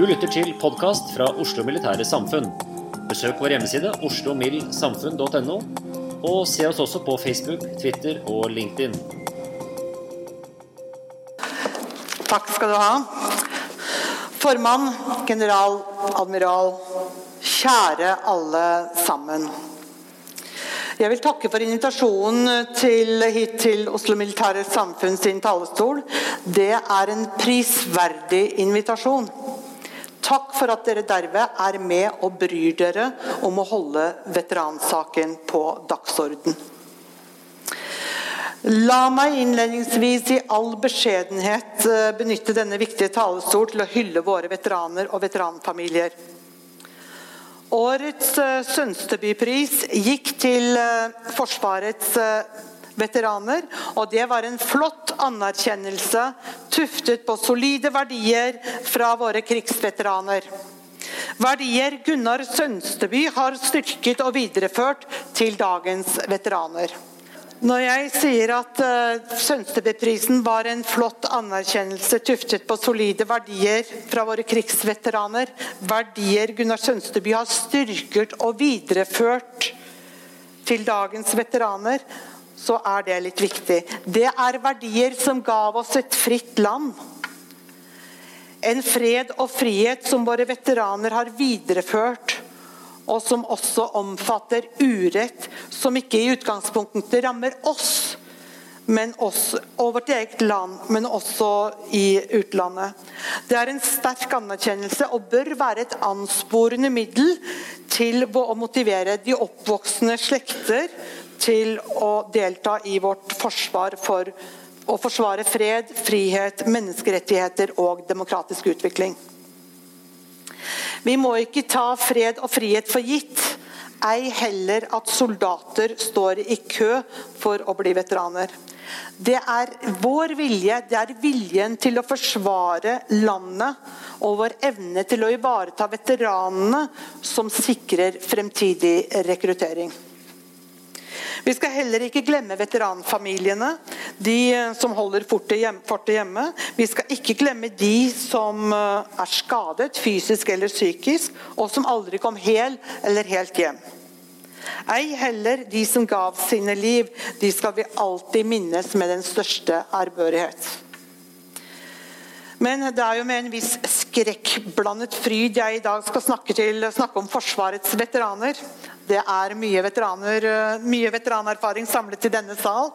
Du lytter til podkast fra Oslo Militære Samfunn. Besøk vår hjemmeside oslomildsamfunn.no, og se oss også på Facebook, Twitter og LinkedIn. Takk skal du ha. Formann, general, admiral, kjære alle sammen. Jeg vil takke for invitasjonen til, hit til Oslo Militære Samfunn sin talerstol. Det er en prisverdig invitasjon. Takk for at dere derved er med og bryr dere om å holde veteransaken på dagsorden. La meg innledningsvis i all beskjedenhet eh, benytte denne viktige talerstol til å hylle våre veteraner og veteranfamilier. Årets eh, Sønstebypris gikk til eh, Forsvarets eh, veteraner, og det var en flott anerkjennelse tuftet på solide verdier fra våre krigsveteraner. Verdier Gunnar Sønsteby har styrket og videreført til dagens veteraner. Når jeg sier at uh, Sønstebyprisen var en flott anerkjennelse tuftet på solide verdier fra våre krigsveteraner, verdier Gunnar Sønsteby har styrket og videreført til dagens veteraner, så er det litt viktig. Det er verdier som gav oss et fritt land. En fred og frihet som våre veteraner har videreført og som også omfatter urett som ikke i utgangspunktet rammer oss, oss og vårt eget land, men også i utlandet. Det er en sterk anerkjennelse og bør være et ansporende middel til å motivere de oppvoksende slekter til å delta i vårt forsvar for å forsvare fred, frihet, menneskerettigheter og demokratisk utvikling. Vi må ikke ta fred og frihet for gitt. Ei heller at soldater står i kø for å bli veteraner. Det er vår vilje, det er viljen til å forsvare landet og vår evne til å ivareta veteranene som sikrer fremtidig rekruttering. Vi skal heller ikke glemme veteranfamiliene, de som holder fortet hjemme. Vi skal ikke glemme de som eh, er skadet, fysisk eller psykisk, og som aldri kom hel eller helt hjem. Ei heller de som gav sine liv. De skal vi alltid minnes med den største ærbørighet. Men det er jo med en viss skrekkblandet fryd jeg i dag skal snakke, til, snakke om Forsvarets veteraner. Det er mye, veteraner, mye veteranerfaring samlet i denne sal.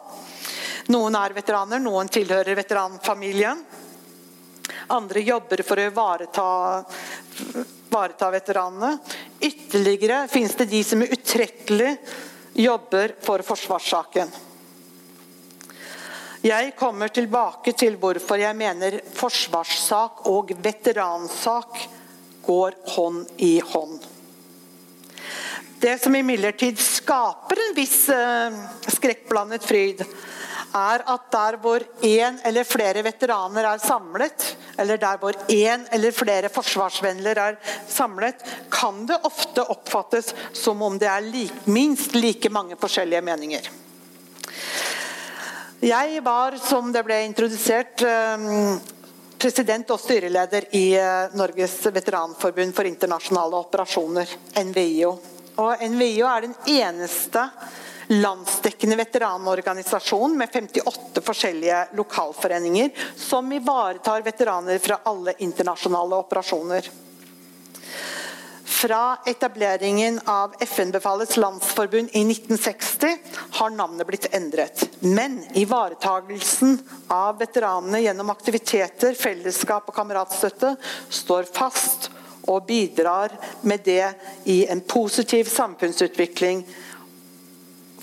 Noen er veteraner, noen tilhører veteranfamilien. Andre jobber for å ivareta veteranene. Ytterligere finnes det de som utrettelig jobber for forsvarssaken. Jeg kommer tilbake til hvorfor jeg mener forsvarssak og veteransak går hånd i hånd. Det som imidlertid skaper en viss uh, skrekkblandet fryd, er at der hvor én eller flere veteraner er samlet, eller der hvor én eller flere forsvarsvennler er samlet, kan det ofte oppfattes som om det er minst like mange forskjellige meninger. Jeg var, som det ble introdusert, uh, president og styreleder i uh, Norges veteranforbund for internasjonale operasjoner, NVIO. Og NVIO er den eneste landsdekkende veteranorganisasjon med 58 forskjellige lokalforeninger som ivaretar veteraner fra alle internasjonale operasjoner. Fra etableringen av FN-befalets landsforbund i 1960 har navnet blitt endret. Men ivaretagelsen av veteranene gjennom aktiviteter, fellesskap og kameratstøtte står fast og bidrar med det i en positiv samfunnsutvikling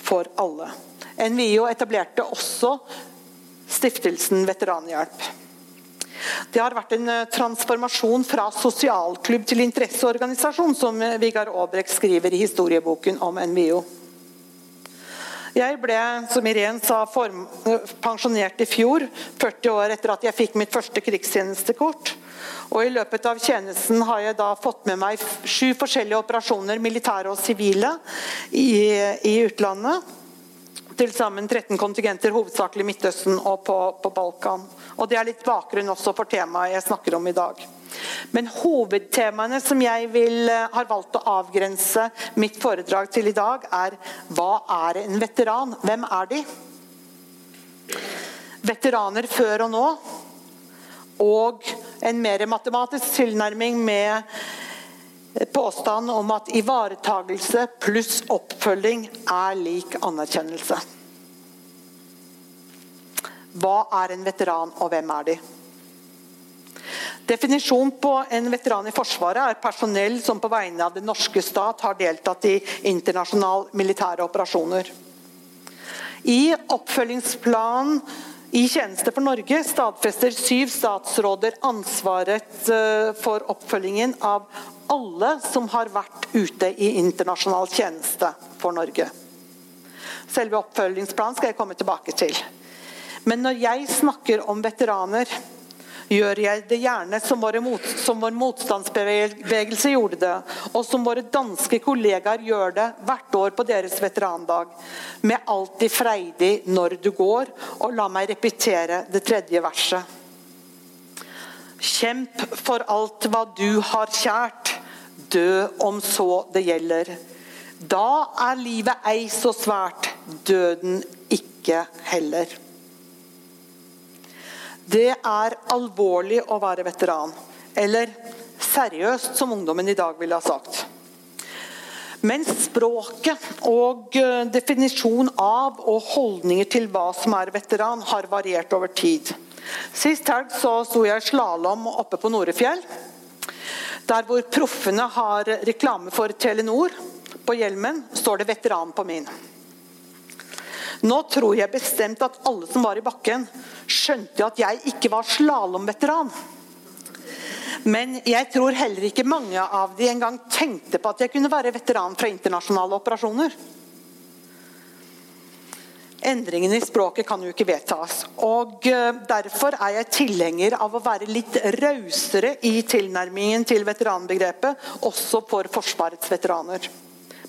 for alle. NVIO etablerte også stiftelsen Veteranhjelp. Det har vært en eh, transformasjon fra sosialklubb til interesseorganisasjon, som Vigar Vigard Aabrek skriver i historieboken om NVO. Jeg ble, som Irén sa, pensjonert i fjor, 40 år etter at jeg fikk mitt første krigstjenestekort. Og I løpet av tjenesten har jeg da fått med meg sju forskjellige operasjoner, militære og sivile, i, i utlandet. Til sammen 13 kontingenter, hovedsakelig Midtøsten og på, på, Balkan. Og Det er litt bakgrunn også for temaet jeg snakker om i dag. Men hovedtemaene som jeg vil, eh, har valgt å avgrense mitt foredrag til i dag, er hva er en veteran? Hvem er de? Veteraner før og nå og en mer matematisk tilnærming med påstand om at ivaretagelse pluss oppfølging er lik anerkjennelse. Hva er en veteran, og hvem er de? Definisjonen på en veteran i Forsvaret er personell som på vegne av den norske stat har deltatt i internasjonale militære operasjoner. I oppfølgingsplanen i tjeneste for Norge stadfester syv statsråder ansvaret eh, for oppfølgingen av alle som har vært ute i internasjonal tjeneste for Norge. Selve oppfølgingsplanen skal jeg komme tilbake til. Men når jeg snakker om veteraner, gjør jeg det gjerne som, mot, som, vår motstandsbevegelse gjorde det, og som våre danske kollegaer gjør det hvert år på deres veterandag. Med alltid freidig når du går, og la meg repetere det tredje verset. Kjemp for alt hva du har kjært, dø om så det gjelder. Da er livet ei så svært, døden ikke heller. Det er alvorlig å være veteran. Eller seriøst, som ungdommen i dag ville ha sagt. Men språket og eh, definisjon av og holdninger til hva som er veteran, har variert over tid. Sist helg så sto jeg i slalåm oppe på Norefjell. Der hvor proffene har reklame for Telenor. På hjelmen står det 'veteran' på min. Nå tror jeg bestemt at alle som var i bakken, skjønte at jeg ikke var slalåmveteran. Men jeg tror heller ikke mange av de engang tenkte på at jeg kunne være veteran fra internasjonale operasjoner. Endringene i språket kan jo ikke vedtas. og eh, Derfor er jeg tilhenger av å være litt rausere i tilnærmingen til veteranbegrepet, også for Forsvarets veteraner.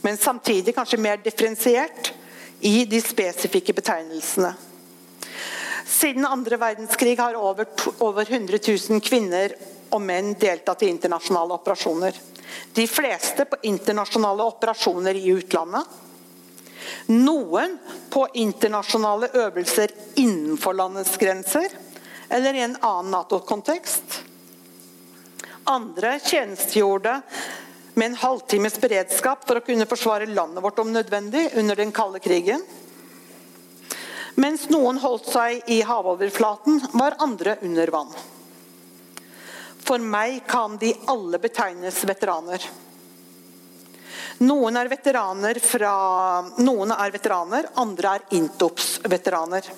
Men samtidig kanskje mer differensiert i de spesifikke betegnelsene. Siden andre verdenskrig har over, over 100 000 kvinner og menn deltatt i internasjonale operasjoner. De fleste på internasjonale operasjoner i utlandet. Noen på internasjonale øvelser innenfor landets grenser eller i en annen Nato-kontekst. Andre tjenestegjorde med en halvtimes beredskap for å kunne forsvare landet vårt om nødvendig under den kalde krigen. Mens noen holdt seg i havoverflaten, var andre under vann. For meg kan de alle betegnes veteraner. Noen er veteraner, fra, noen er veteraner andre er Intops-veteraner.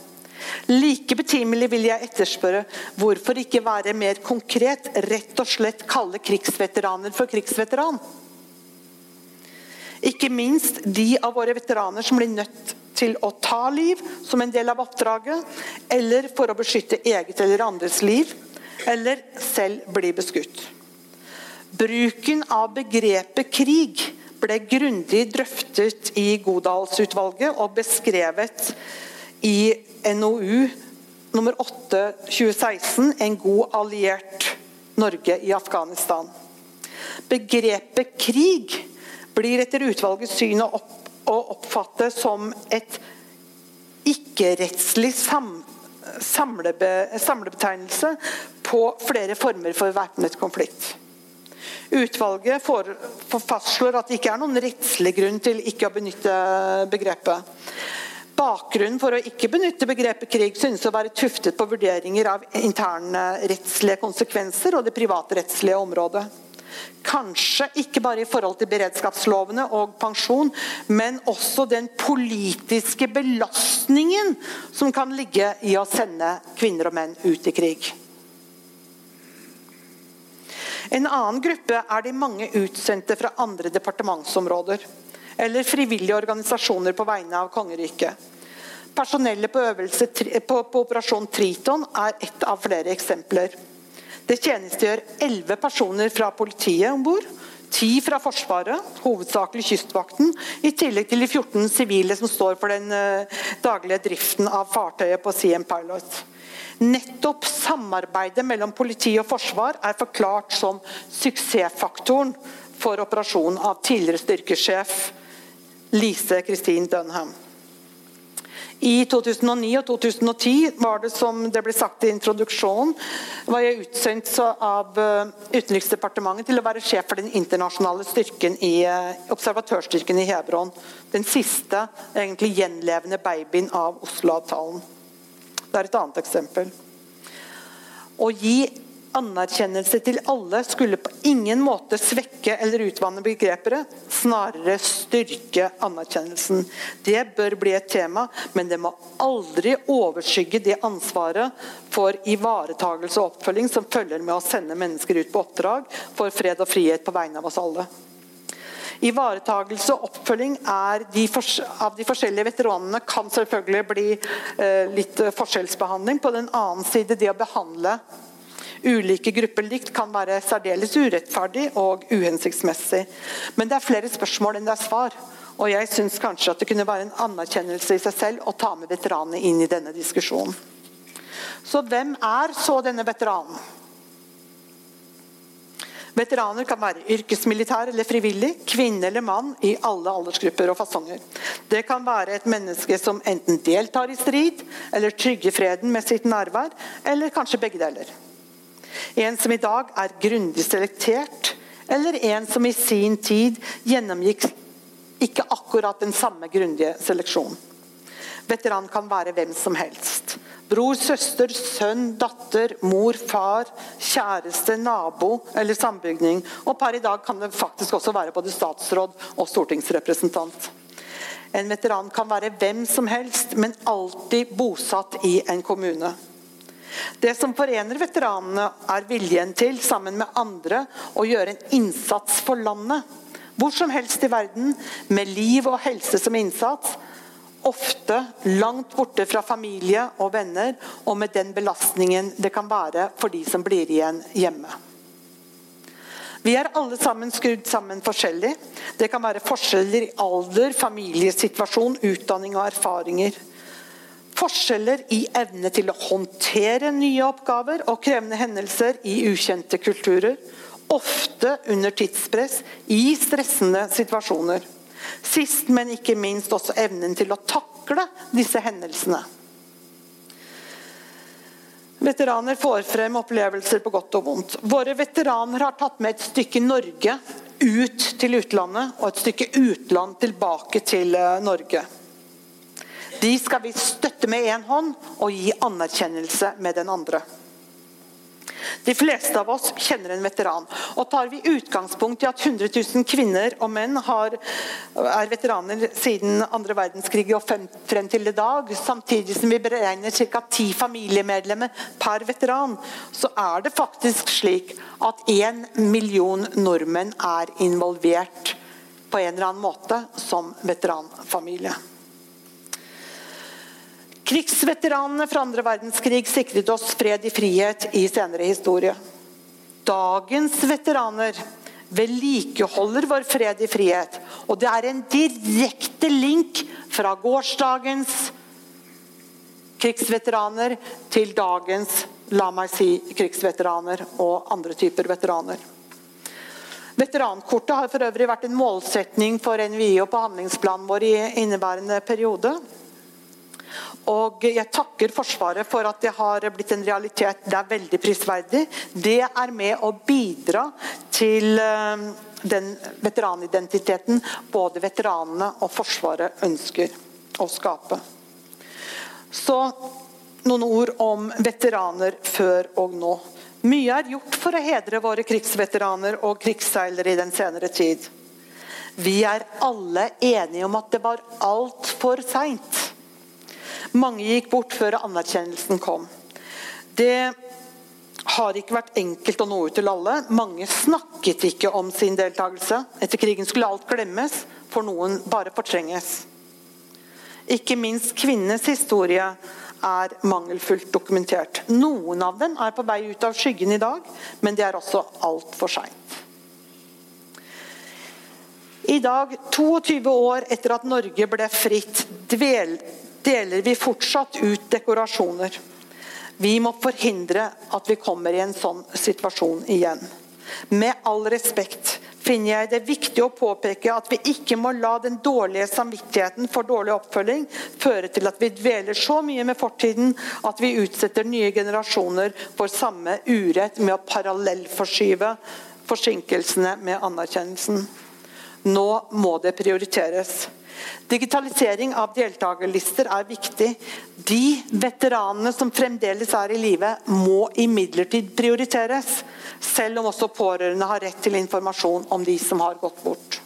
Like betimelig vil jeg etterspørre hvorfor ikke være mer konkret, rett og slett kalle krigsveteraner for krigsveteran? Ikke minst de av våre veteraner som blir nødt til å ta liv som en del av oppdraget, eller for å beskytte eget eller andres liv, eller selv bli beskutt. Bruken av begrepet krig ble grundig drøftet i Godalsutvalget og beskrevet i NOU nummer 8 2016, 'En god alliert Norge i Afghanistan'. Begrepet krig blir etter utvalgets syn å, opp, å oppfatte som et ikke-rettslig sam, samlebe, samlebetegnelse på flere former for væpnet konflikt. Utvalget fastslår at det ikke er noen rettslig grunn til ikke å benytte begrepet. Bakgrunnen for å ikke benytte begrepet krig synes å være tuftet på vurderinger av interne rettslige konsekvenser og det privatrettslige området. Kanskje ikke bare i forhold til beredskapslovene og pensjon, men også den politiske belastningen som kan ligge i å sende kvinner og menn ut i krig. En annen gruppe er de mange utsendte fra andre departementsområder eller frivillige organisasjoner på vegne av kongeriket. Personellet på, øvelse, på, på Operasjon Triton er ett av flere eksempler. Det tjenestegjør elleve personer fra politiet om bord. Ti fra Forsvaret, hovedsakelig Kystvakten, i tillegg til de 14 sivile som står for den uh, daglige driften av fartøyet på CM Pilot. Nettopp samarbeidet mellom politi og forsvar er forklart som suksessfaktoren for operasjonen av tidligere styrkesjef Lise Kristin Dunham. I 2009 og 2010 var det som det ble sagt i introduksjonen, var jeg utsendt av eh, Utenriksdepartementet til å være sjef for den internasjonale styrken i eh, observatørstyrken i Hebron. Den siste egentlig gjenlevende babyen av Oslo-avtalen. Det er et annet eksempel. Å gi anerkjennelse til alle skulle på ingen måte svekke eller utvanne begrepet, snarere styrke anerkjennelsen. Det bør bli et tema, men det må aldri overskygge det ansvaret for ivaretagelse og oppfølging som følger med å sende mennesker ut på oppdrag for fred og frihet på vegne av oss alle. Ivaretagelse og oppfølging de av de forskjellige veteranene kan selvfølgelig bli eh, litt forskjellsbehandling. På den annen side det å behandle ulike grupper likt kan være særdeles urettferdig og uhensiktsmessig. Men det er flere spørsmål enn det er svar. Og jeg syns kanskje at det kunne være en anerkjennelse i seg selv å ta med veteranene inn i denne diskusjonen. Så hvem er så denne veteranen? Veteraner kan være yrkesmilitær eller frivillig, kvinne eller mann i alle aldersgrupper og fasonger. Det kan være et menneske som enten deltar i strid eller trygger freden med sitt nærvær, eller kanskje begge deler. En som i dag er grundig selektert, eller en som i sin tid gjennomgikk ikke akkurat den samme grundige seleksjonen. Veteran kan være hvem som helst. Bror, søster, sønn, datter, mor, far, kjæreste, nabo eller sambygning. Og per i dag kan det faktisk også være både statsråd og stortingsrepresentant. En veteran kan være hvem som helst, men alltid bosatt i en kommune. Det som forener veteranene, er viljen til, sammen med andre, å gjøre en innsats for landet. Hvor som helst i verden, med liv og helse som innsats. Ofte langt borte fra familie og venner, og med den belastningen det kan være for de som blir igjen hjemme. Vi er alle sammen skrudd sammen forskjellig. Det kan være forskjeller i alder, familiesituasjon, utdanning og erfaringer. Forskjeller i evne til å håndtere nye oppgaver og krevende hendelser i ukjente kulturer. Ofte under tidspress i stressende situasjoner. Sist, men ikke minst også evnen til å takle disse hendelsene. Veteraner får frem opplevelser på godt og vondt. Våre veteraner har tatt med et stykke Norge ut til utlandet, og et stykke utland tilbake til eh, Norge. De skal vi støtte med én hånd og gi anerkjennelse med den andre. De fleste av oss kjenner en veteran. Og Tar vi utgangspunkt i at 100 000 kvinner og menn har, er veteraner siden andre verdenskrig og frem til i dag, samtidig som vi beregner ca. ti familiemedlemmer per veteran, så er det faktisk slik at én million nordmenn er involvert på en eller annen måte som veteranfamilie. Krigsveteranene fra andre verdenskrig sikret oss fred i frihet i senere historie. Dagens veteraner vedlikeholder vår fred i frihet. Og det er en direkte link fra gårsdagens krigsveteraner til dagens la meg si, krigsveteraner og andre typer veteraner. Veterankortet har for øvrig vært en målsetning for NVI og på handlingsplanen vår i inneværende periode. Og jeg takker Forsvaret for at det har blitt en realitet. Det er veldig prisverdig. Det er med å bidra til eh, den veteranidentiteten både veteranene og Forsvaret ønsker å skape. Så noen ord om veteraner før og nå. Mye er gjort for å hedre våre krigsveteraner og krigsseilere i den senere tid. Vi er alle enige om at det var altfor seint. Mange gikk bort før anerkjennelsen kom. Det har ikke vært enkelt å nå ut til alle. Mange snakket ikke om sin deltakelse. Etter krigen skulle alt glemmes, for noen bare fortrenges. Ikke minst kvinnenes historie er mangelfullt dokumentert. Noen av dem er på vei ut av skyggen i dag, men det er også altfor seint. I dag, 22 år etter at Norge ble fritt, dvel, deler vi fortsatt ut dekorasjoner. Vi må forhindre at vi kommer i en sånn situasjon igjen. Med all respekt finner jeg det viktig å påpeke at vi ikke må la den dårlige samvittigheten for dårlig oppfølging føre til at vi dveler så mye med fortiden at vi utsetter nye generasjoner for samme urett med å parallellforskyve forsinkelsene med anerkjennelsen. Nå må det prioriteres. Digitalisering av deltakerlister er viktig. De veteranene som fremdeles er i live, må imidlertid prioriteres. Selv om også pårørende har rett til informasjon om de som har gått bort.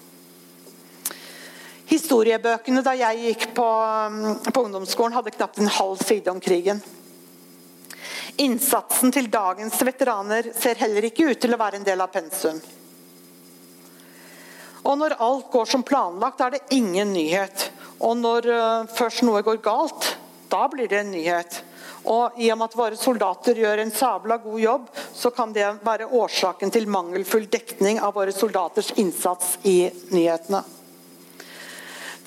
Historiebøkene da jeg gikk på, på ungdomsskolen, hadde knapt en halv side om krigen. Innsatsen til dagens veteraner ser heller ikke ut til å være en del av pensum. Og når alt går som planlagt, er det ingen nyhet. Og når uh, først noe går galt, da blir det en nyhet. Og i og med at våre soldater gjør en sabla god jobb, så kan det være årsaken til mangelfull dekning av våre soldaters innsats i nyhetene.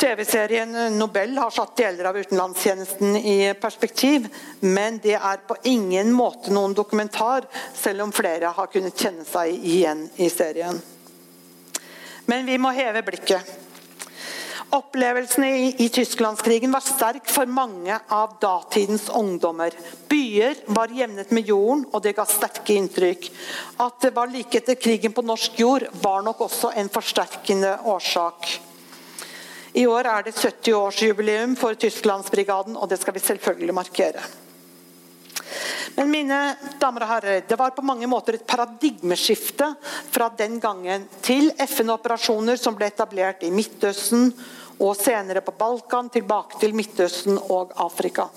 TV-serien Nobel har satt deler av utenlandstjenesten i perspektiv, men det er på ingen måte noen dokumentar, selv om flere har kunnet kjenne seg igjen i serien. Men vi må heve blikket. Opplevelsene i, Tysklandskrigen var sterk for mange av datidens ungdommer. Byer var jevnet med jorden, og det ga sterke inntrykk. At det var like etter krigen på norsk jord, var nok også en forsterkende årsak. I år er det 70-årsjubileum for Tysklandsbrigaden, og det skal vi selvfølgelig markere. Men mine damer og herrer, det var på mange måter et paradigmeskifte fra den gangen til FN-operasjoner som ble etablert i Midtøsten og senere på Balkan, tilbake til Midtøsten og Afrika.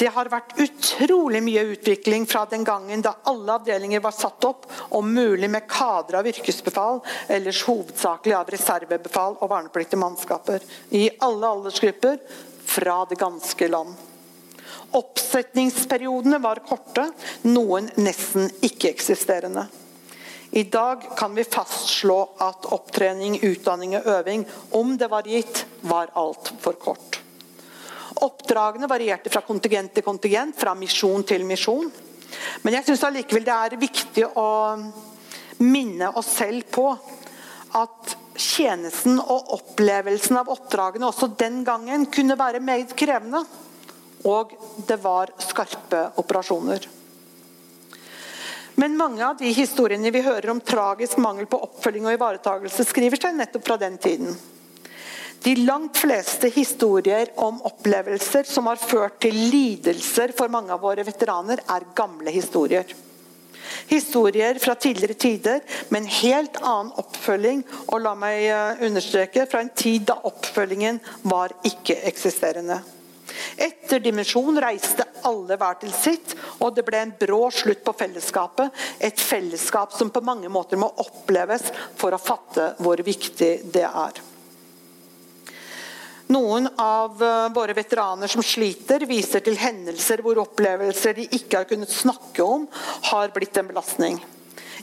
Det har vært utrolig mye utvikling fra den gangen da alle avdelinger var satt opp, om mulig med kadre av yrkesbefal, ellers hovedsakelig av reservebefal og vernepliktige mannskaper. I alle aldersgrupper fra det ganske land. Oppsetningsperiodene var korte, noen nesten ikke-eksisterende. I dag kan vi fastslå at opptrening, utdanning og øving, om det var gitt, var altfor kort. Oppdragene varierte fra kontingent til kontingent, fra misjon til misjon. Men jeg syns allikevel det er viktig å minne oss selv på at tjenesten og opplevelsen av oppdragene også den gangen kunne være meget krevende. Og det var skarpe operasjoner. Men mange av de historiene vi hører om tragisk mangel på oppfølging og ivaretagelse, skriver seg nettopp fra den tiden. De langt fleste historier om opplevelser som har ført til lidelser for mange av våre veteraner, er gamle historier. Historier fra tidligere tider med en helt annen oppfølging, og la meg eh, understreke, fra en tid da oppfølgingen var ikke-eksisterende. Etter dimensjon reiste alle hver til sitt, Og det ble en brå slutt på fellesskapet. Et fellesskap som på mange måter må oppleves for å fatte hvor viktig det er. Noen av eh, våre veteraner som sliter, viser til hendelser hvor opplevelser de ikke har kunnet snakke om, har blitt en belastning.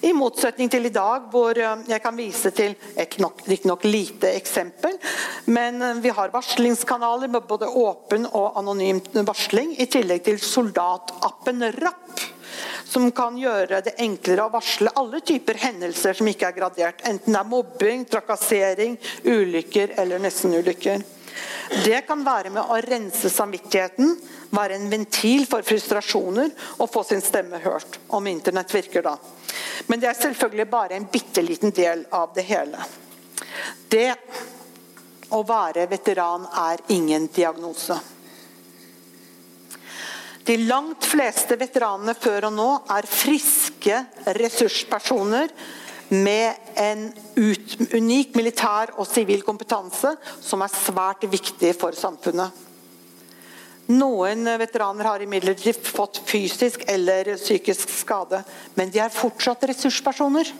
I motsetning til i dag, hvor eh, jeg kan vise til et riktignok lite eksempel. Men eh, vi har varslingskanaler med både åpen og anonym varsling, i tillegg til soldatappen RAP. Som kan gjøre det enklere å varsle alle typer hendelser som ikke er gradert. Enten det er mobbing, trakassering, ulykker eller nestenulykker. Det kan være med å rense samvittigheten, være en ventil for frustrasjoner og få sin stemme hørt. Om internett virker da. Men det er selvfølgelig bare en bitte liten del av det hele. Det å være veteran er ingen diagnose. De langt fleste veteranene før og nå er friske ressurspersoner med en unik militær og sivil kompetanse som er svært viktig for samfunnet. Noen veteraner har imidlertid fått fysisk eller psykisk skade, men de er fortsatt ressurspersoner.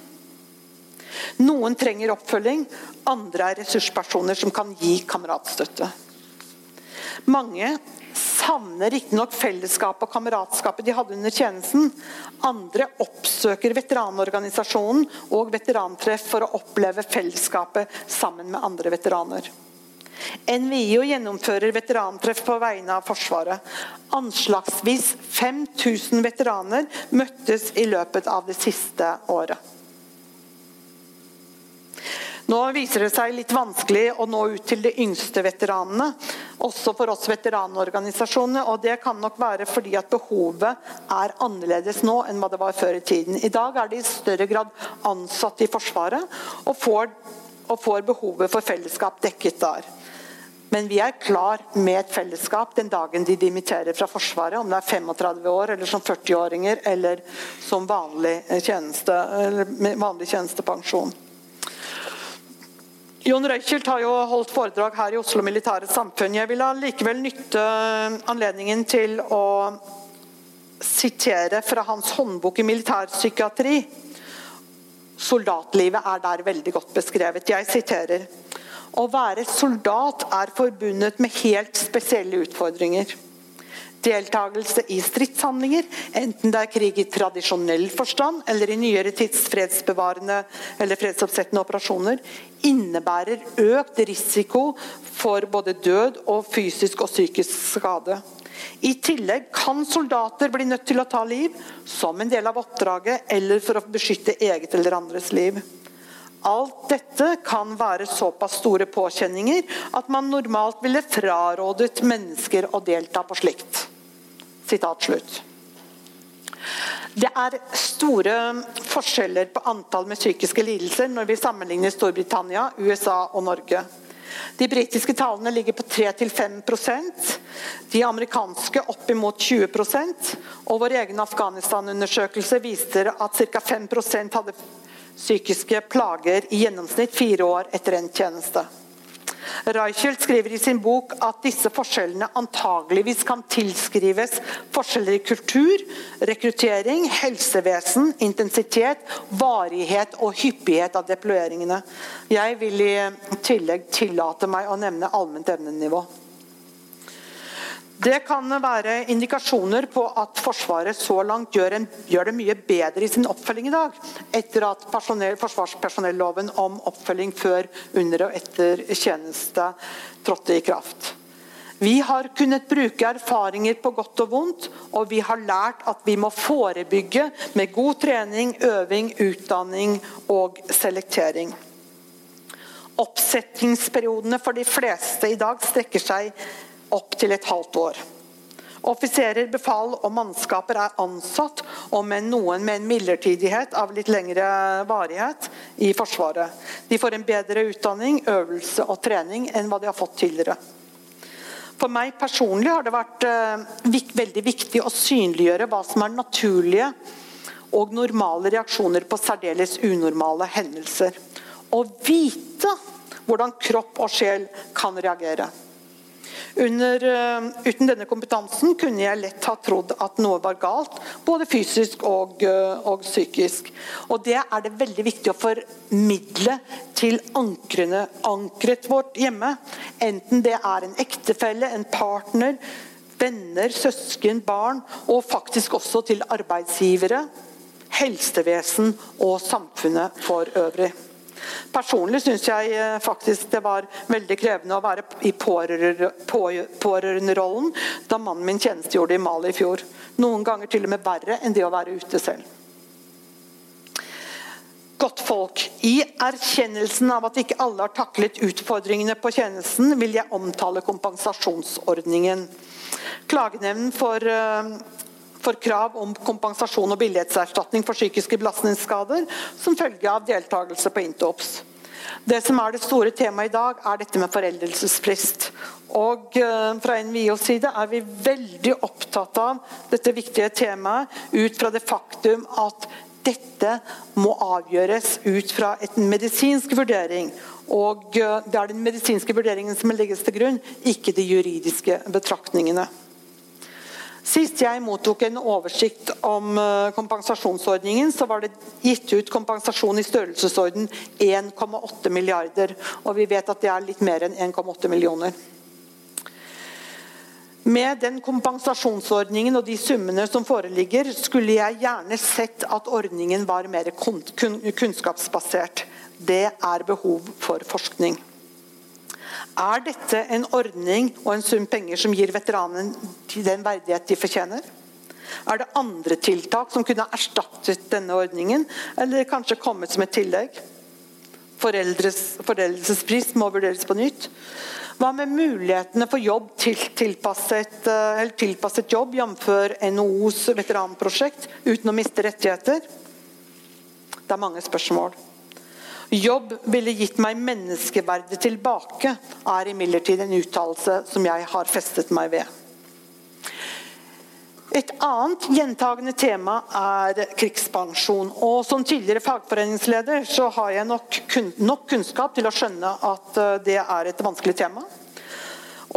Noen trenger oppfølging, andre er ressurspersoner som kan gi kameratstøtte. Mange savner riktignok fellesskapet og kameratskapet de hadde under tjenesten. Andre oppsøker veteranorganisasjonen og veterantreff for å oppleve fellesskapet sammen med andre veteraner. NVIO gjennomfører veterantreff på vegne av Forsvaret. Anslagsvis 5000 veteraner møttes i løpet av det siste året. Nå viser det seg litt vanskelig å nå ut til de yngste veteranene. Også for oss veteranorganisasjonene. og Det kan nok være fordi at behovet er annerledes nå enn hva det var før i tiden. I dag er de i større grad ansatt i Forsvaret og får, og får behovet for fellesskap dekket der. Men vi er klar med et fellesskap den dagen de dimitterer fra Forsvaret. Om det er 35 år, eller som 40-åringer, eller som vanlig, tjeneste, vanlig tjenestepensjon. Jon Røykelt har jo holdt foredrag her i Oslo Militære Samfunn. Jeg vil likevel nytte anledningen til å sitere fra hans håndbok i militærpsykiatri. Soldatlivet er der veldig godt beskrevet. Jeg siterer å være soldat er forbundet med helt spesielle utfordringer. Deltakelse i stridshandlinger, enten det er krig i tradisjonell forstand eller i nyere tids fredsbevarende eller fredsoppsettende operasjoner, innebærer økt risiko for både død og fysisk og psykisk skade. I tillegg kan soldater bli nødt til å ta liv som en del av oppdraget eller for å beskytte eget eller andres liv. Alt dette kan være såpass store påkjenninger at man normalt ville frarådet mennesker å delta på slikt. Sitat slutt. Det er store forskjeller på antall med psykiske lidelser når vi sammenligner Storbritannia, USA og Norge. De britiske tallene ligger på 3-5% de amerikanske oppimot 20% og Vår egen Afghanistan-undersøkelse viser at ca. 5% hadde psykiske plager i gjennomsnitt fire år etter en tjeneste. Reichelt skriver i sin bok at disse forskjellene antageligvis kan tilskrives forskjeller i kultur, rekruttering, helsevesen, intensitet, varighet og hyppighet av deployeringene. Jeg vil i tillegg tillate meg å nevne allment evnenivå. Det kan være indikasjoner på at Forsvaret så langt gjør, en, gjør, det mye bedre i sin oppfølging i dag, etter at forsvarspersonelloven om oppfølging før, under og etter tjeneste trådte i kraft. Vi har kunnet bruke erfaringer på godt og vondt, og vi har lært at vi må forebygge med god trening, øving, utdanning og selektering. Oppsettingsperiodene for de fleste i dag strekker seg opptil et halvt år. Offiserer, befal og mannskaper er ansatt, og med noen med en midlertidighet av litt lengre varighet, i Forsvaret. De får en bedre utdanning, øvelse og trening enn hva de har fått tidligere. For meg personlig har det vært uh, veldig viktig å synliggjøre hva som er naturlige og normale reaksjoner på særdeles unormale hendelser. Å vite hvordan kropp og sjel kan reagere. Under, uh, uten denne kompetansen kunne jeg lett ha trodd at noe var galt, både fysisk og, uh, og psykisk. Og Det er det veldig viktig å formidle til ankrene, ankret vårt hjemme. Enten det er en ektefelle, en partner, venner, søsken, barn, og faktisk også til arbeidsgivere, helsevesen og samfunnet for øvrig. Personlig syns jeg eh, faktisk det var veldig krevende å være i pårørenderollen da mannen min tjenestegjorde i Mali i fjor. Noen ganger til og med verre enn det å være ute selv. Godt folk, I erkjennelsen av at ikke alle har taklet utfordringene på tjenesten, vil jeg omtale kompensasjonsordningen. Klagenemnden for uh, for krav om kompensasjon og billighetserstatning for psykiske belastningsskader som følge av deltakelse på Intops. Det som er det store temaet i dag, er dette med foreldelsesfrist. Og eh, Fra NVIOs side er vi veldig opptatt av dette viktige temaet ut fra det faktum at dette må avgjøres ut fra en medisinsk vurdering. Og eh, det er den medisinske vurderingen som legges til grunn, ikke de juridiske betraktningene. Sist jeg mottok en oversikt om eh, kompensasjonsordningen, så var det gitt ut kompensasjon i størrelsesorden 1,8 milliarder. Og vi vet at det er litt mer enn 1,8 millioner. Med den kompensasjonsordningen og de summene som foreligger, skulle jeg gjerne sett at ordningen var mer kunnskapsbasert. Det er behov for forskning. Er dette en ordning og en sum penger som gir veteranene den verdighet de fortjener? Er det andre tiltak som kunne erstattet denne ordningen, eller kanskje kommet som et tillegg? Foreldelsespris må vurderes på nytt. Hva med mulighetene for jobb til tilpasset, eh, tilpasset jobb, jf. NHOs veteranprosjekt, uten å miste rettigheter? Det er mange spørsmål. Jobb ville gitt meg menneskeverdet tilbake, er imidlertid en uttalelse som jeg har festet meg ved. Et annet gjentagende tema er krigspensjon. og Som tidligere fagforeningsleder så har jeg nok, nok kunnskap til å skjønne at eh, det er et vanskelig tema.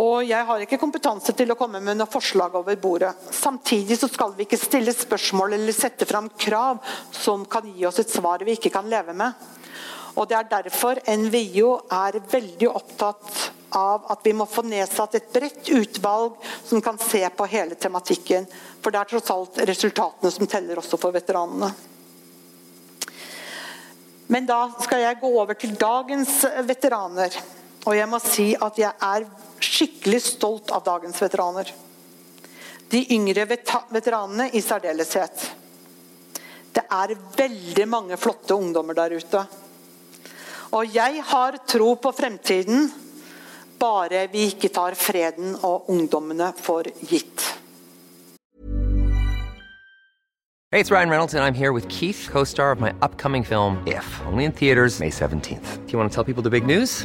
Og jeg har ikke kompetanse til å komme med noe forslag over bordet. Samtidig så skal vi ikke stille spørsmål eller sette fram krav som kan gi oss et svar vi ikke kan leve med. Og Det er derfor NVIO er veldig opptatt av at vi må få nedsatt et bredt utvalg som kan se på hele tematikken. For det er tross alt resultatene som teller også for veteranene. Men da skal jeg gå over til dagens veteraner. Og jeg må si at jeg er skikkelig stolt av dagens veteraner. De yngre veteranene i særdeleshet. Det er veldig mange flotte ungdommer der ute. Og jeg har tro på fremtiden, bare vi ikke tar freden og ungdommene for gitt. Hey, it's Ryan Reynolds, and I'm here with Keith, co-star of my upcoming film, If, only in theaters May 17th. Do you want to tell people the big news?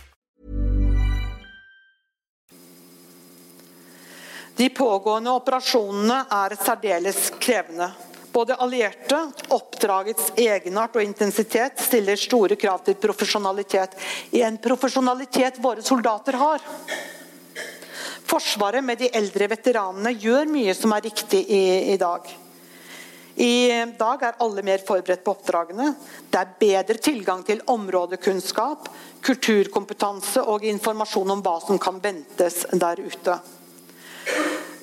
De pågående operasjonene er særdeles krevende. Både allierte, oppdragets egenart og intensitet stiller store krav til profesjonalitet. I en profesjonalitet våre soldater har. Forsvaret med de eldre veteranene gjør mye som er riktig i, i dag. I dag er alle mer forberedt på oppdragene. Det er bedre tilgang til områdekunnskap, kulturkompetanse og informasjon om hva som kan ventes der ute.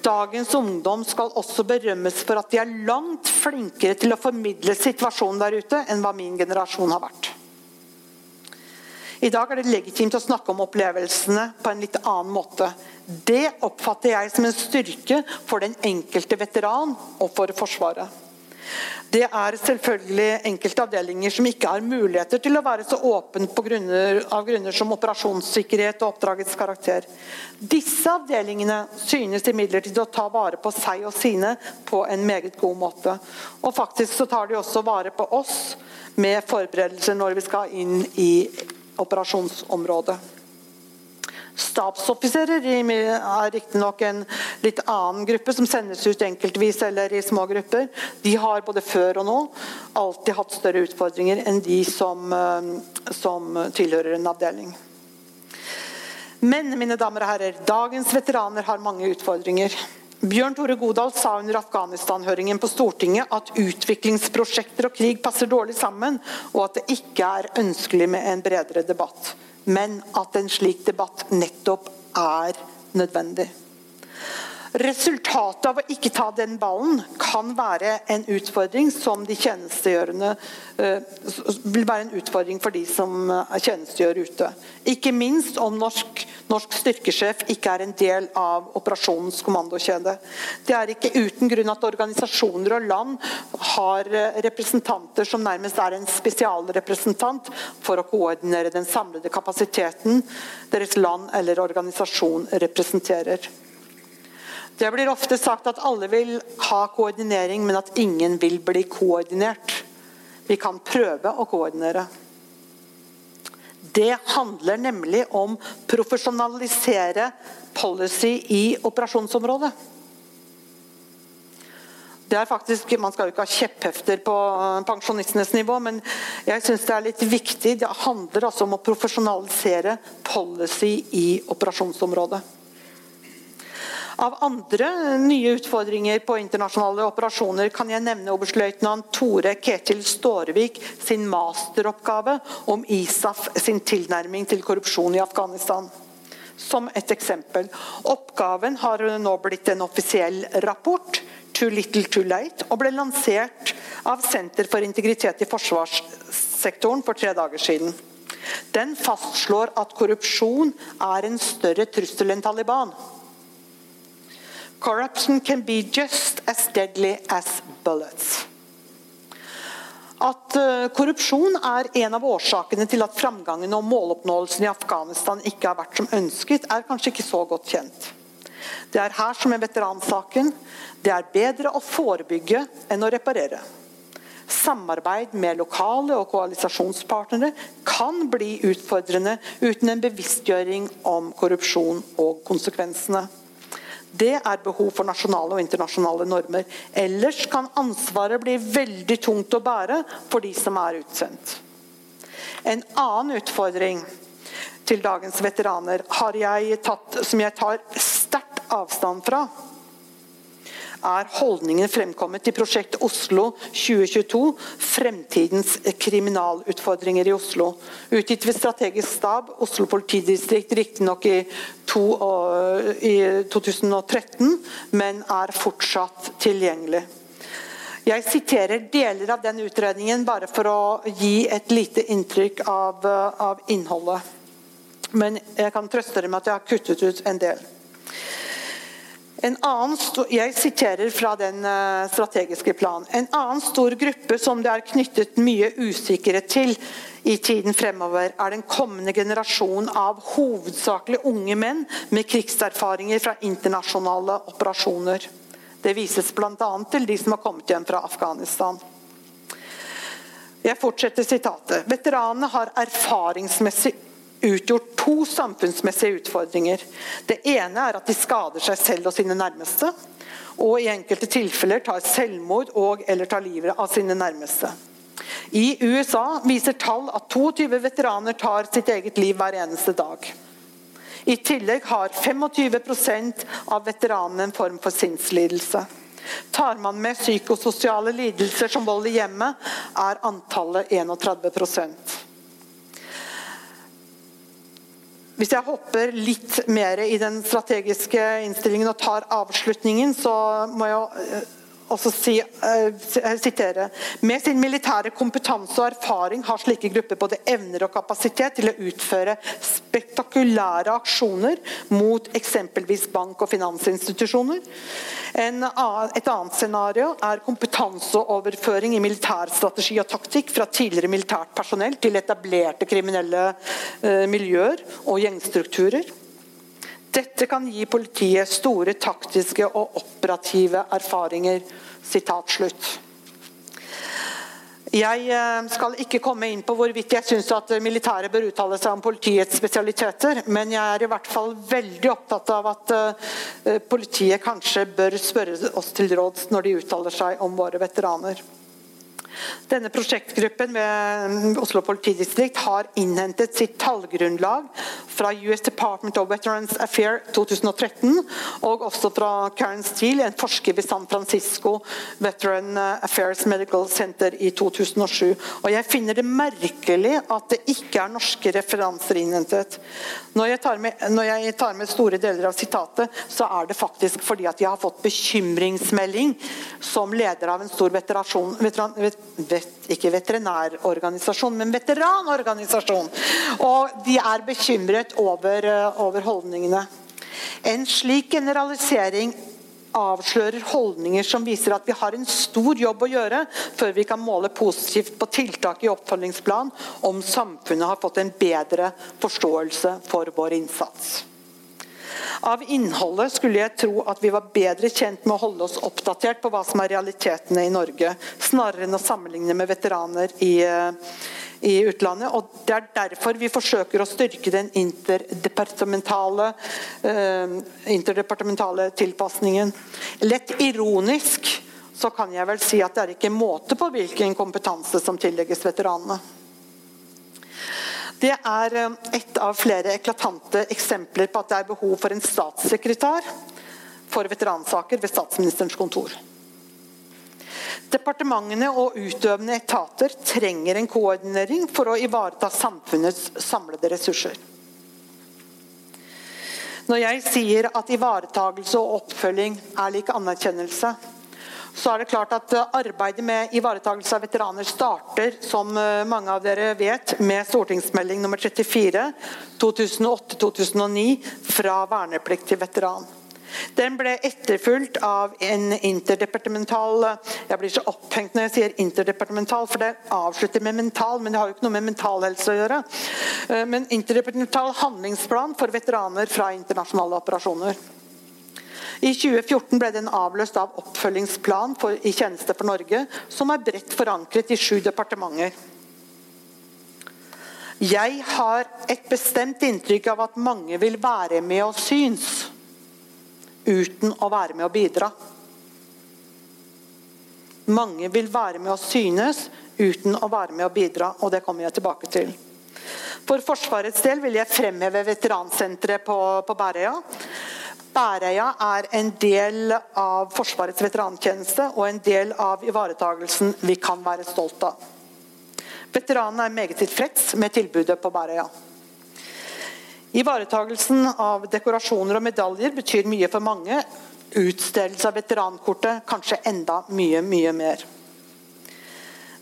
Dagens ungdom skal også berømmes for at de er langt flinkere til å formidle situasjonen der ute enn hva min generasjon har vært. I dag er det legitimt å snakke om opplevelsene på en litt annen måte. Det oppfatter jeg som en styrke for den enkelte veteran og for Forsvaret. Det er selvfølgelig enkelte avdelinger som ikke har muligheter til å være så åpne grunner, av grunner som operasjonssikkerhet og oppdragets karakter. Disse avdelingene synes imidlertid å ta vare på seg og sine på en meget god måte. Og faktisk så tar de også vare på oss med forberedelser når vi skal inn i operasjonsområdet. Stabsoffiserer er riktignok en litt annen gruppe som sendes ut enkeltvis eller i små grupper. De har både før og nå alltid hatt større utfordringer enn de som, eh, som tilhører en avdeling. Men mine damer og herrer, dagens veteraner har mange utfordringer. Bjørn Tore Godal sa under Afghanistan-høringen på Stortinget at utviklingsprosjekter og krig passer dårlig sammen, og at det ikke er ønskelig med en bredere debatt men at en slik debatt nettopp er nødvendig. Resultatet av å ikke ta den ballen kan være en utfordring som de tjenestegjørende uh, vil være en utfordring for de som uh, tjenestegjør ute. Ikke minst om norsk, norsk, styrkesjef ikke er en del av operasjonens kommandokjede. Det er ikke uten grunn at organisasjoner og land har uh, representanter som nærmest er en spesialrepresentant for å koordinere den samlede kapasiteten deres land eller organisasjon representerer. Det blir ofte sagt at alle vil ha koordinering, men at ingen vil bli koordinert. Vi kan prøve å koordinere. Det handler nemlig om profesjonalisere policy i operasjonsområdet. Det er faktisk, Man skal jo ikke ha kjepphefter på pensjonistenes nivå, men jeg syns det er litt viktig. Det handler altså om å profesjonalisere policy i operasjonsområdet. Av andre nye utfordringer på internasjonale operasjoner kan jeg nevne oberstløytnant Tore Ketil Stårevik sin masteroppgave om ISAF sin tilnærming til korrupsjon i Afghanistan. Som et eksempel. Oppgaven har nå blitt en offisiell rapport, 'Too Little Too Late', og ble lansert av Senter for integritet i forsvarssektoren for tre dager siden. Den fastslår at korrupsjon er en større trussel enn Taliban. Corruption can be just as deadly as bullets. At uh, korrupsjon er en av årsakene til at framgangen og måloppnåelsen i Afghanistan ikke har vært som ønsket, er kanskje ikke så godt kjent. Det er her som i veteransaken. Det er bedre å forebygge enn å reparere. Samarbeid med lokale og koalisasjonspartnere kan bli utfordrende uten en bevisstgjøring om korrupsjon og konsekvensene. Det er behov for nasjonale og internasjonale normer. Ellers kan ansvaret bli veldig tungt å bære for de som er utsendt. En annen utfordring til dagens veteraner har jeg tatt, som jeg tar sterkt avstand fra er holdningen fremkommet i prosjekt Oslo 2022 Fremtidens kriminalutfordringer i Oslo. Utgitt ved strategisk stab, Oslo politidistrikt, riktignok i, i 2013, men er fortsatt tilgjengelig. Jeg siterer deler av den utredningen bare for å gi et lite inntrykk av, av innholdet. Men jeg kan trøste dere med at jeg har kuttet ut en del. En annen, jeg siterer fra den eh, strategiske planen. En annen stor gruppe som det er knyttet mye usikkerhet til i tiden fremover, er den kommende generasjonen av hovedsakelig unge menn med krigserfaringer fra internasjonale operasjoner. Det vises bl.a. til de som har kommet hjem fra Afghanistan. Jeg fortsetter sitatet. Veteranene har erfaringsmessig utgjort to samfunnsmessige utfordringer. Det ene er at de skader seg selv og sine nærmeste. Og i enkelte tilfeller tar selvmord og eller tar livet av sine nærmeste. I USA viser tall at 22 veteraner tar sitt eget liv hver eneste dag. I tillegg har 25% av veteranene en form for sinnslidelse. Tar man med psykososiale lidelser som vold i hjemmet, er antallet 31 hvis jeg hopper litt mer i den strategiske innstillingen og tar avslutningen, så må jeg eh, også si, uh, sitere Med sin militære kompetanse og erfaring har slike grupper både evner og kapasitet til å utføre spektakulære aksjoner mot eksempelvis bank- og finansinstitusjoner. En, et annet scenario er kompetanseoverføring i militær strategi og taktikk fra tidligere militært personell til etablerte kriminelle uh, miljøer og gjengstrukturer. Dette kan gi politiet store taktiske og operative erfaringer. Slutt. Jeg eh, skal ikke komme inn på hvorvidt jeg syns at militæret bør uttale seg om politiets spesialiteter, men jeg er i hvert fall veldig opptatt av at eh, politiet kanskje bør spørre oss til råds når de uttaler seg om våre veteraner. Denne prosjektgruppen ved Oslo politidistrikt har innhentet sitt tallgrunnlag fra US Department of Veterans Affairs 2013, og også fra Karen Steele, en forsker ved San Francisco Veteran Affairs Medical Center i 2007. Og Jeg finner det merkelig at det ikke er norske referanser innhentet. Når jeg, med, når jeg tar med, store deler av sitatet, så er det faktisk fordi at jeg har fått bekymringsmelding som leder av en stor veteran, veteran, vet, ikke veterinærorganisasjon, men veteranorganisasjon. Og de er bekymret over, eh, over holdningene. En slik generalisering avslører holdninger som viser at vi har en stor jobb å gjøre før vi kan måle positivt på tiltak i oppfølgingsplan om samfunnet har fått en bedre forståelse for vår innsats. Av innholdet skulle jeg tro at vi var bedre kjent med å holde oss oppdatert på hva som er realitetene i Norge, snarere enn å sammenligne med veteraner i, i utlandet. og Det er derfor vi forsøker å styrke den interdepartementale, eh, interdepartementale tilpasningen. Lett ironisk så kan jeg vel si at det er ikke måte på hvilken kompetanse som tillegges veteranene. Det er eh, ett av flere eklatante eksempler på at det er behov for en statssekretær for veteransaker ved statsministerens kontor. Departementene og utøvende etater trenger en koordinering for å ivareta samfunnets samlede ressurser. Når jeg sier at ivaretagelse og oppfølging er lik anerkjennelse, så er det klart at eh, Arbeidet med ivaretakelse av veteraner starter som eh, mange av dere vet, med stortingsmelding nummer 34 2008-2009 fra verneplikt til veteran. Den ble etterfulgt av en interdepartemental Jeg blir så opphengt når jeg sier interdepartemental, for det avslutter med mental, men det har jo ikke noe med mental helse å gjøre. Eh, men interdepartemental handlingsplan for veteraner fra internasjonale operasjoner. I 2014 ble den avløst av oppfølgingsplan for, i tjeneste for Norge, som er bredt forankret i sju departementer. Jeg har et bestemt inntrykk av at mange vil være med og syns, uten å være med og bidra. Mange vil være med og synes uten å være med og bidra, og det kommer jeg tilbake til. For Forsvarets del vil jeg fremheve veteransenteret på, på Bærøya. Bærøya er en del av Forsvarets veterantjeneste og en del av ivaretagelsen vi kan være stolt av. Veteranene er meget tilfreds med tilbudet på Bæreia. Ivaretagelsen av dekorasjoner og medaljer betyr mye for mange. Utstedelse av veterankortet kanskje enda mye, mye mer.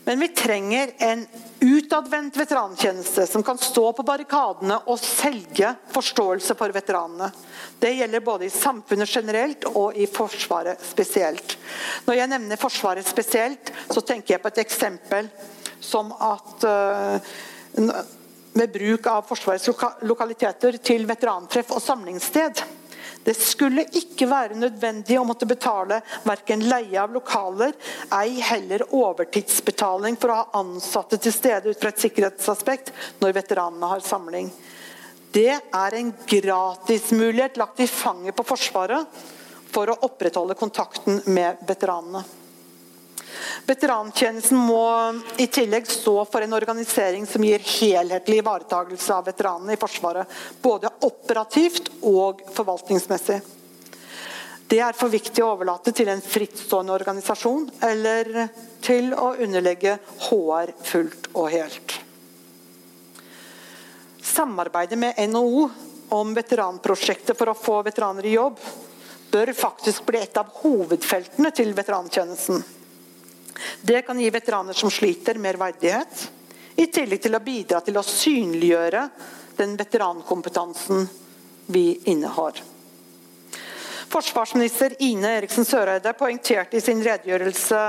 Men vi trenger en utadvendt veterantjeneste som kan stå på barrikadene og selge forståelse for veteranene. Det gjelder både i samfunnet generelt og i Forsvaret spesielt. Når jeg nevner Forsvaret spesielt, så tenker jeg på et eksempel som at uh, med bruk av Forsvarets lokaliteter til veterantreff og samlingssted det skulle ikke være nødvendig å måtte betale verken leie av lokaler, ei heller overtidsbetaling for å ha ansatte til stede ut fra et sikkerhetsaspekt når veteranene har samling. Det er en gratismulighet lagt i fanget på Forsvaret for å opprettholde kontakten med veteranene. Veterantjenesten må i tillegg stå for en organisering som gir helhetlig ivaretakelse av veteranene i Forsvaret. Både operativt og forvaltningsmessig. Det er for viktig å overlate til en frittstående organisasjon eller til å underlegge HR fullt og helt. Samarbeidet med NHO om veteranprosjektet for å få veteraner i jobb bør faktisk bli et av hovedfeltene til veterantjenesten. Det kan gi veteraner som sliter, mer verdighet, i tillegg til å bidra til å synliggjøre den veterankompetansen vi innehar. Forsvarsminister Ine Eriksen Søreide poengterte i sin redegjørelse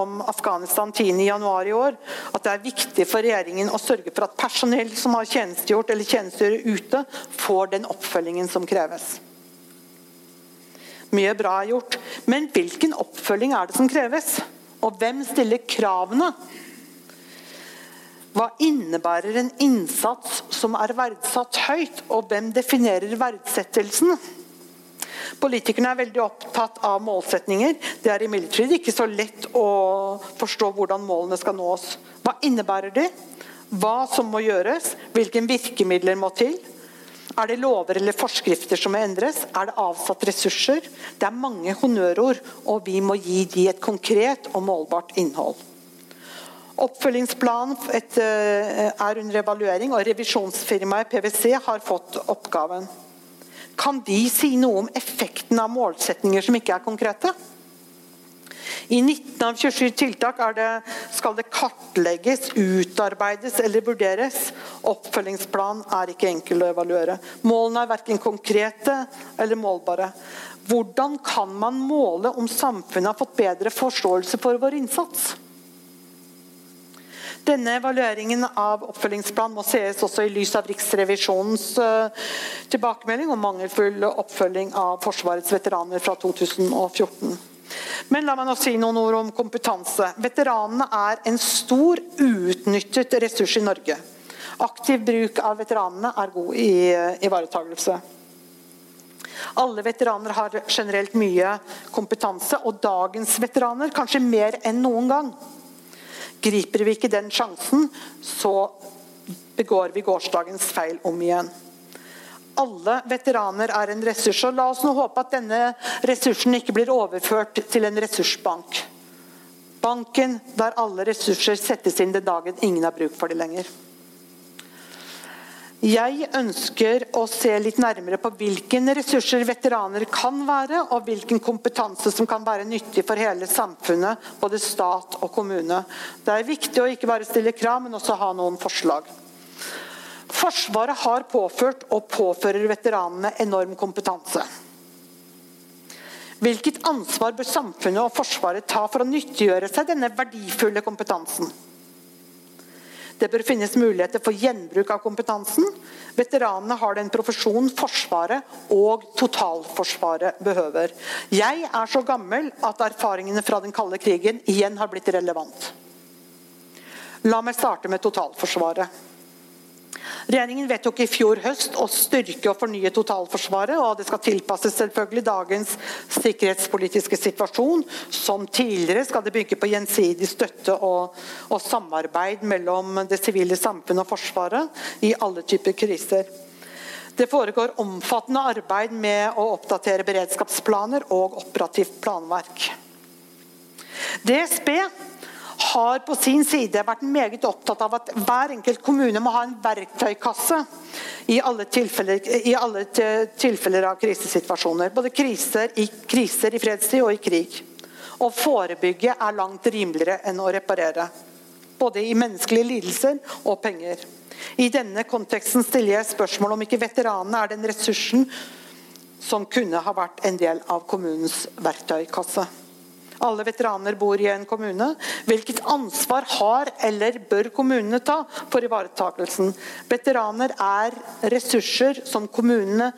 om Afghanistan 10.1 i år at det er viktig for regjeringen å sørge for at personell som har tjenestegjort eller tjenestegjør ute, får den oppfølgingen som kreves. Mye bra er gjort, men hvilken oppfølging er det som kreves? Og hvem stiller kravene? Hva innebærer en innsats som er verdsatt høyt, og hvem definerer verdsettelsen? Politikerne er veldig opptatt av målsetninger. Det er imidlertid ikke så lett å forstå hvordan målene skal nås. Hva innebærer de? Hva som må gjøres? Hvilke virkemidler må til? Er det lover eller forskrifter som må endres? Er det avsatt ressurser? Det er mange honnørord, og vi må gi de et konkret og målbart innhold. Oppfølgingsplanen eh, er under evaluering, og revisjonsfirmaet PwC har fått oppgaven. Kan de si noe om effekten av målsetninger som ikke er konkrete? I 19 av 27 tiltak det, skal det kartlegges, utarbeides eller vurderes. Oppfølgingsplan er ikke enkel å evaluere. Målene er verken konkrete eller målbare. Hvordan kan man måle om samfunnet har fått bedre forståelse for vår innsats? Denne evalueringen av oppfølgingsplanen må ses også i lys av Riksrevisjonens uh, tilbakemelding om mangelfull oppfølging av Forsvarets veteraner fra 2014. Men la meg nå si noen ord om kompetanse. Veteranene er en stor uutnyttet ressurs i Norge. Aktiv bruk av veteranene er god i uh, ivaretakelse. Alle veteraner har generelt mye kompetanse, og dagens veteraner kanskje mer enn noen gang. Griper vi ikke den sjansen, så begår vi gårsdagens feil om igjen. Alle veteraner er en ressurs, og la oss nå håpe at denne ressursen ikke blir overført til en ressursbank. Banken der alle ressurser settes inn den dagen ingen har bruk for det lenger. Jeg ønsker å se litt nærmere på hvilke ressurser veteraner kan være, og hvilken kompetanse som kan være nyttig for hele samfunnet, både stat og kommune. Det er viktig å ikke bare stille krav, men også ha noen forslag. Forsvaret har påført og påfører veteranene enorm kompetanse. Hvilket ansvar bør samfunnet og Forsvaret ta for å nyttiggjøre seg denne verdifulle kompetansen? Det bør finnes muligheter for gjenbruk av kompetansen. Veteranene har den profesjonen Forsvaret og totalforsvaret behøver. Jeg er så gammel at erfaringene fra den kalde krigen igjen har blitt relevant. La meg starte med totalforsvaret. Regjeringen vedtok i fjor høst å styrke og fornye totalforsvaret. og Det skal tilpasses selvfølgelig dagens sikkerhetspolitiske situasjon. Som tidligere skal det bygge på gjensidig støtte og, og samarbeid mellom det sivile samfunnet og Forsvaret i alle typer kriser. Det foregår omfattende arbeid med å oppdatere beredskapsplaner og operativt planverk. DSB har på sin side vært meget opptatt av at hver enkelt kommune må ha en verktøykasse i alle tilfeller, i alle tilfeller av krisesituasjoner. Både kriser i, kriser i fredstid og i krig. Å forebygge er langt rimeligere enn å reparere. Både i menneskelige lidelser og penger. I denne konteksten stiller jeg spørsmål om ikke veteranene er den ressursen som kunne ha vært en del av kommunens verktøykasse. Alle veteraner bor i en kommune. Hvilket ansvar har eller bør kommunene ta for ivaretakelsen? Veteraner er ressurser som kommunene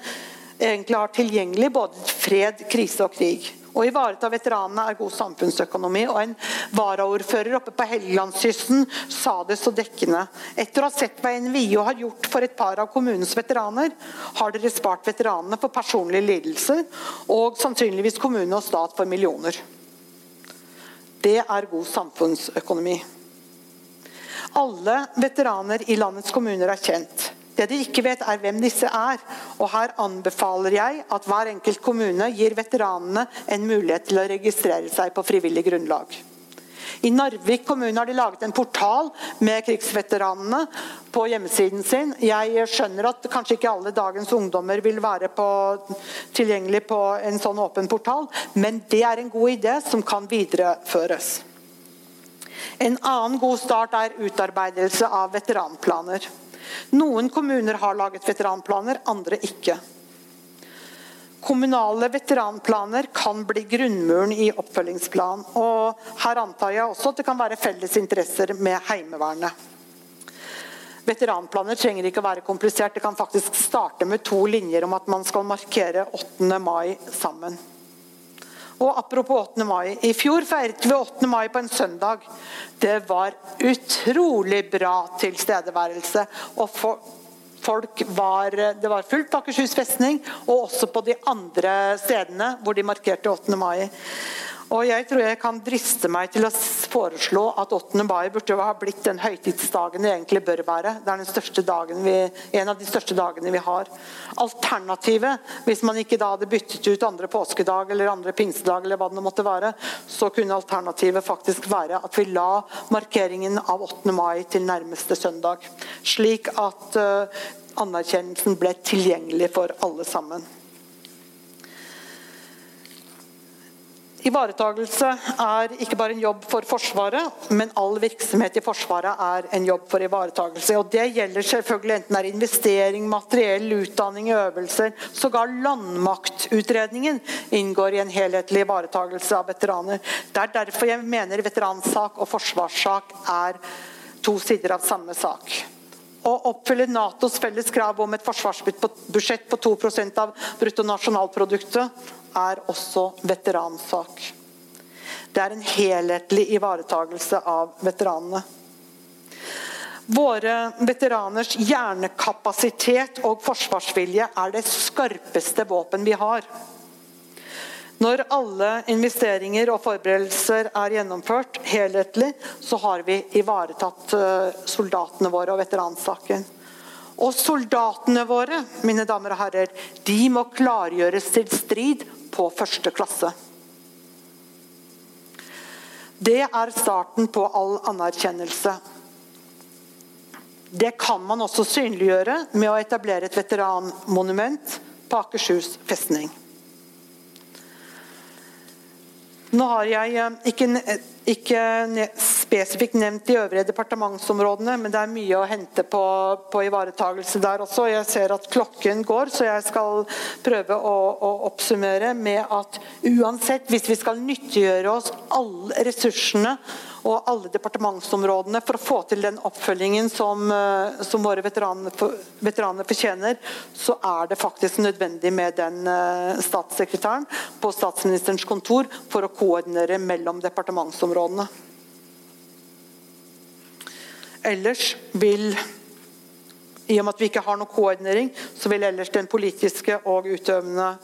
egentlig har tilgjengelig både fred, krise og krig. Å ivareta veteranene er god samfunnsøkonomi. og En varaordfører oppe på Helgelandskysten sa det så dekkende. Etter å ha sett hva NVIO har gjort for et par av kommunens veteraner, har dere spart veteranene for personlige lidelser, og sannsynligvis kommune og stat for millioner. Det er god samfunnsøkonomi. Alle veteraner i landets kommuner er kjent. Det de ikke vet, er hvem disse er. Og Her anbefaler jeg at hver enkelt kommune gir veteranene en mulighet til å registrere seg på frivillig grunnlag. I Narvik kommune har de laget en portal med krigsveteranene på hjemmesiden sin. Jeg skjønner at kanskje ikke alle dagens ungdommer vil være på, tilgjengelig på en sånn åpen portal, men det er en god idé som kan videreføres. En annen god start er utarbeidelse av veteranplaner. Noen kommuner har laget veteranplaner, andre ikke. Kommunale veteranplaner kan bli grunnmuren i oppfølgingsplan. og Her antar jeg også at det kan være felles interesser med Heimevernet. Veteranplaner trenger ikke å være komplisert. Det kan faktisk starte med to linjer om at man skal markere 8. mai sammen. Og Apropos 8. mai. I fjor feiret vi 8. mai på en søndag. Det var utrolig bra tilstedeværelse. og for folk var, det var fullt på Akershus festning, og også på de andre stedene hvor de markerte 8. mai. Og jeg tror jeg kan driste meg til å foreslå at 8. mai burde ha blitt den høytidsdagen det egentlig bør være. Det er vi, en av de største dagene vi har. Alternativet, hvis man ikke da hadde byttet ut andre påskedag eller andre pinsedag, eller hva det måtte være, så kunne alternativet faktisk være at vi la markeringen av 8. mai til nærmeste søndag. Slik at uh, anerkjennelsen ble tilgjengelig for alle sammen. Ivaretagelse er ikke bare en jobb for Forsvaret, men all virksomhet i Forsvaret er en jobb for ivaretagelse. Og Det gjelder selvfølgelig enten det er investering, materiell, utdanning, øvelser. Sågar landmaktutredningen inngår i en helhetlig ivaretagelse av veteraner. Det er derfor jeg mener veteransak og forsvarssak er to sider av samme sak. Å oppfylle Natos felles krav om et forsvarsbudsjett på 2% av bruttonasjonalproduktet er også veteransak. Det er en helhetlig ivaretagelse av veteranene. Våre veteraners hjernekapasitet og forsvarsvilje er det skarpeste våpen vi har. Når alle investeringer og forberedelser er gjennomført helhetlig, så har vi ivaretatt eh, soldatene våre og veteransaken. Og soldatene våre mine damer og herrer, de må klargjøres til strid på første klasse. Det er starten på all anerkjennelse. Det kan man også synliggjøre med å etablere et veteranmonument på Akershus festning. Nå har jeg eh, ikke, ikke spesifikt nevnt de øvrige departementsområdene, men det er mye å hente på, på ivaretagelse der også. Jeg ser at klokken går, så jeg skal prøve å, å, oppsummere med at uansett, hvis vi skal nyttiggjøre oss alle ressursene og alle departementsområdene for å få til den oppfølgingen som, eh, som våre veteraner, veteraner, fortjener, så er det faktisk nødvendig med den eh, statssekretæren på statsministerens kontor for å koordinere mellom departementsområdene. Ellers vil i og med at vi ikke har noen koordinering, så vil ellers den politiske og utøvende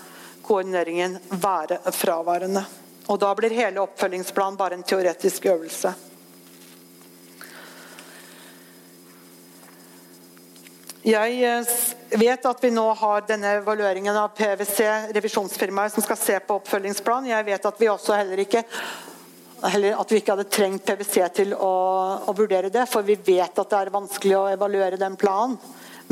koordineringen være fraværende. Og Da blir hele oppfølgingsplanen bare en teoretisk øvelse. Jeg eh, vet at vi nå har denne evalueringen av PwC, revisjonsfirmaet, som skal se på oppfølgingsplan. Jeg vet at vi også heller ikke heller at vi ikke hadde trengt PwC til å, å, vurdere det, for vi vet at det er vanskelig å evaluere den planen.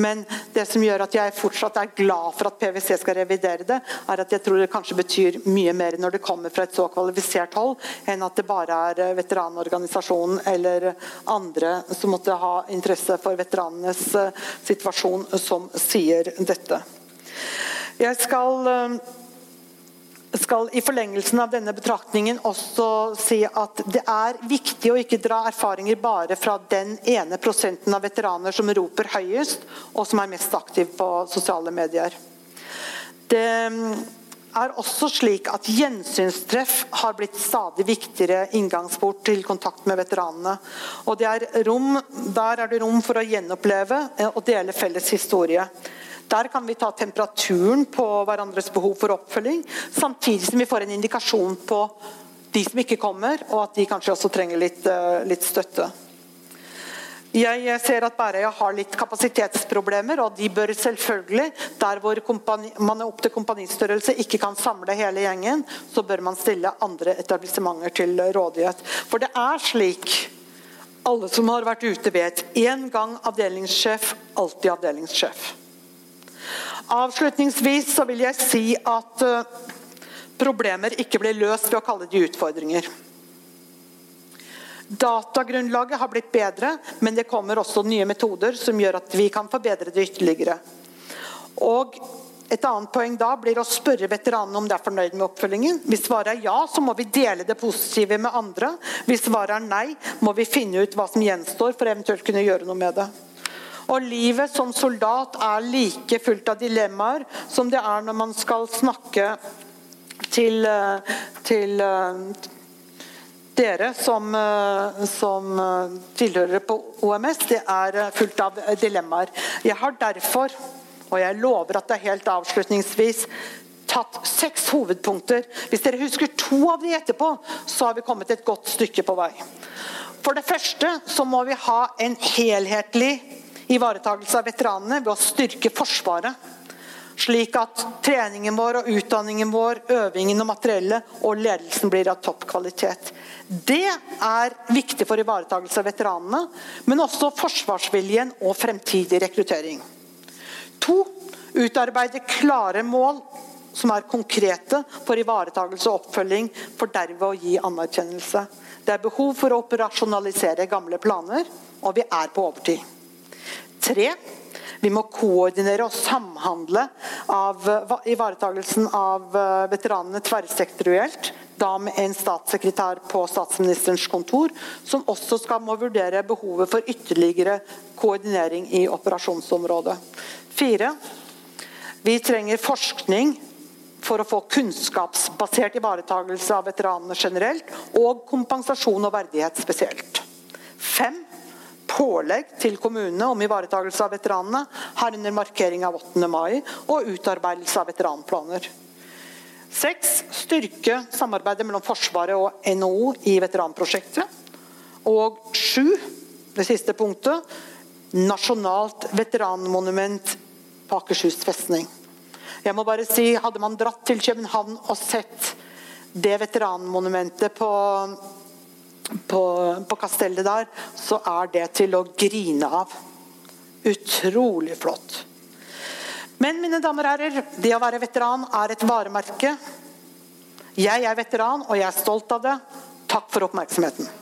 Men det som gjør at jeg fortsatt er glad for at PwC skal revidere det, er at jeg tror det kanskje betyr mye mer når det kommer fra et så kvalifisert hold, enn at det bare er eh, veteranorganisasjonen eller andre som måtte ha interesse for veteranenes eh, situasjon, som sier dette. Jeg skal eh, skal i forlengelsen av denne betraktningen også si at det er viktig å ikke dra erfaringer bare fra den ene prosenten av veteraner som roper høyest, og som er mest aktiv på sosiale medier. Det er også slik at Gjensynstreff har blitt stadig viktigere inngangsport til kontakt med veteranene. Og er rom, Der er det rom for å gjenoppleve og dele felles historie. Der kan vi ta temperaturen på hverandres behov for oppfølging, samtidig som vi får en indikasjon på de som ikke kommer, og at de kanskje også trenger litt, eh, litt støtte. Jeg ser at Bærøya har litt kapasitetsproblemer, og de bør selvfølgelig, der hvor kompani, man er opp til kompanistørrelse, ikke kan samle hele gjengen, så bør man stille andre etablissementer til rådighet. For det er slik, alle som har vært ute vet, én gang avdelingssjef, alltid avdelingssjef. Avslutningsvis så vil jeg si at uh, problemer ikke blir løst ved å kalle de utfordringer. Datagrunnlaget har blitt bedre, men det kommer også nye metoder som gjør at vi kan forbedre det ytterligere. Og et annet poeng da blir å spørre veteranene om de er fornøyd med oppfølgingen. Hvis svaret er ja, så må vi dele det positive med andre. Hvis svaret er nei, må vi finne ut hva som gjenstår for eventuelt kunne gjøre noe med det. Og Livet som soldat er like fullt av dilemmaer som det er når man skal snakke til, eh, til eh, dere som, eh, som tilhører på OMS, det er fullt av dilemmaer. Jeg har derfor, og jeg lover at det er helt avslutningsvis, tatt seks hovedpunkter. Hvis dere husker to av de etterpå, så har vi kommet et godt stykke på vei. For det første så må vi ha en helhetlig ivaretakelse av veteranene ved å styrke Forsvaret. Slik at treningen vår og utdanningen vår, øvingen og materiellet og ledelsen blir av topp kvalitet. Det er viktig for ivaretakelse av veteranene, men også forsvarsviljen og fremtidig rekruttering. To, utarbeide klare mål som er konkrete for ivaretakelse og oppfølging, for derved å gi anerkjennelse. Det er behov for å operasjonalisere gamle planer, og vi er på overtid. Tre, vi må koordinere og samhandle av ivaretakelsen av eh, veteranene tverrsektorielt. Da med en statssekretær på statsministerens kontor, som også skal må vurdere behovet for ytterligere koordinering i operasjonsområdet. Fire, vi trenger forskning for å få kunnskapsbasert ivaretakelse av veteranene generelt, og kompensasjon og verdighet spesielt. Fem, pålegg til kommunene om ivaretakelse av veteranene, herunder markering av 8. mai og utarbeidelse av veteranplaner. Seks, styrke samarbeidet mellom Forsvaret og NHO i veteranprosjektet. Og sju, det siste punktet, nasjonalt veteranmonument på Akershus festning. Jeg må bare si, Hadde man dratt til København og sett det veteranmonumentet på på, på kastellet der, så er det til å grine av. Utrolig flott. Men mine damer og herrer, det å være veteran er et varemerke. Jeg er veteran, og jeg er stolt av det. Takk for oppmerksomheten.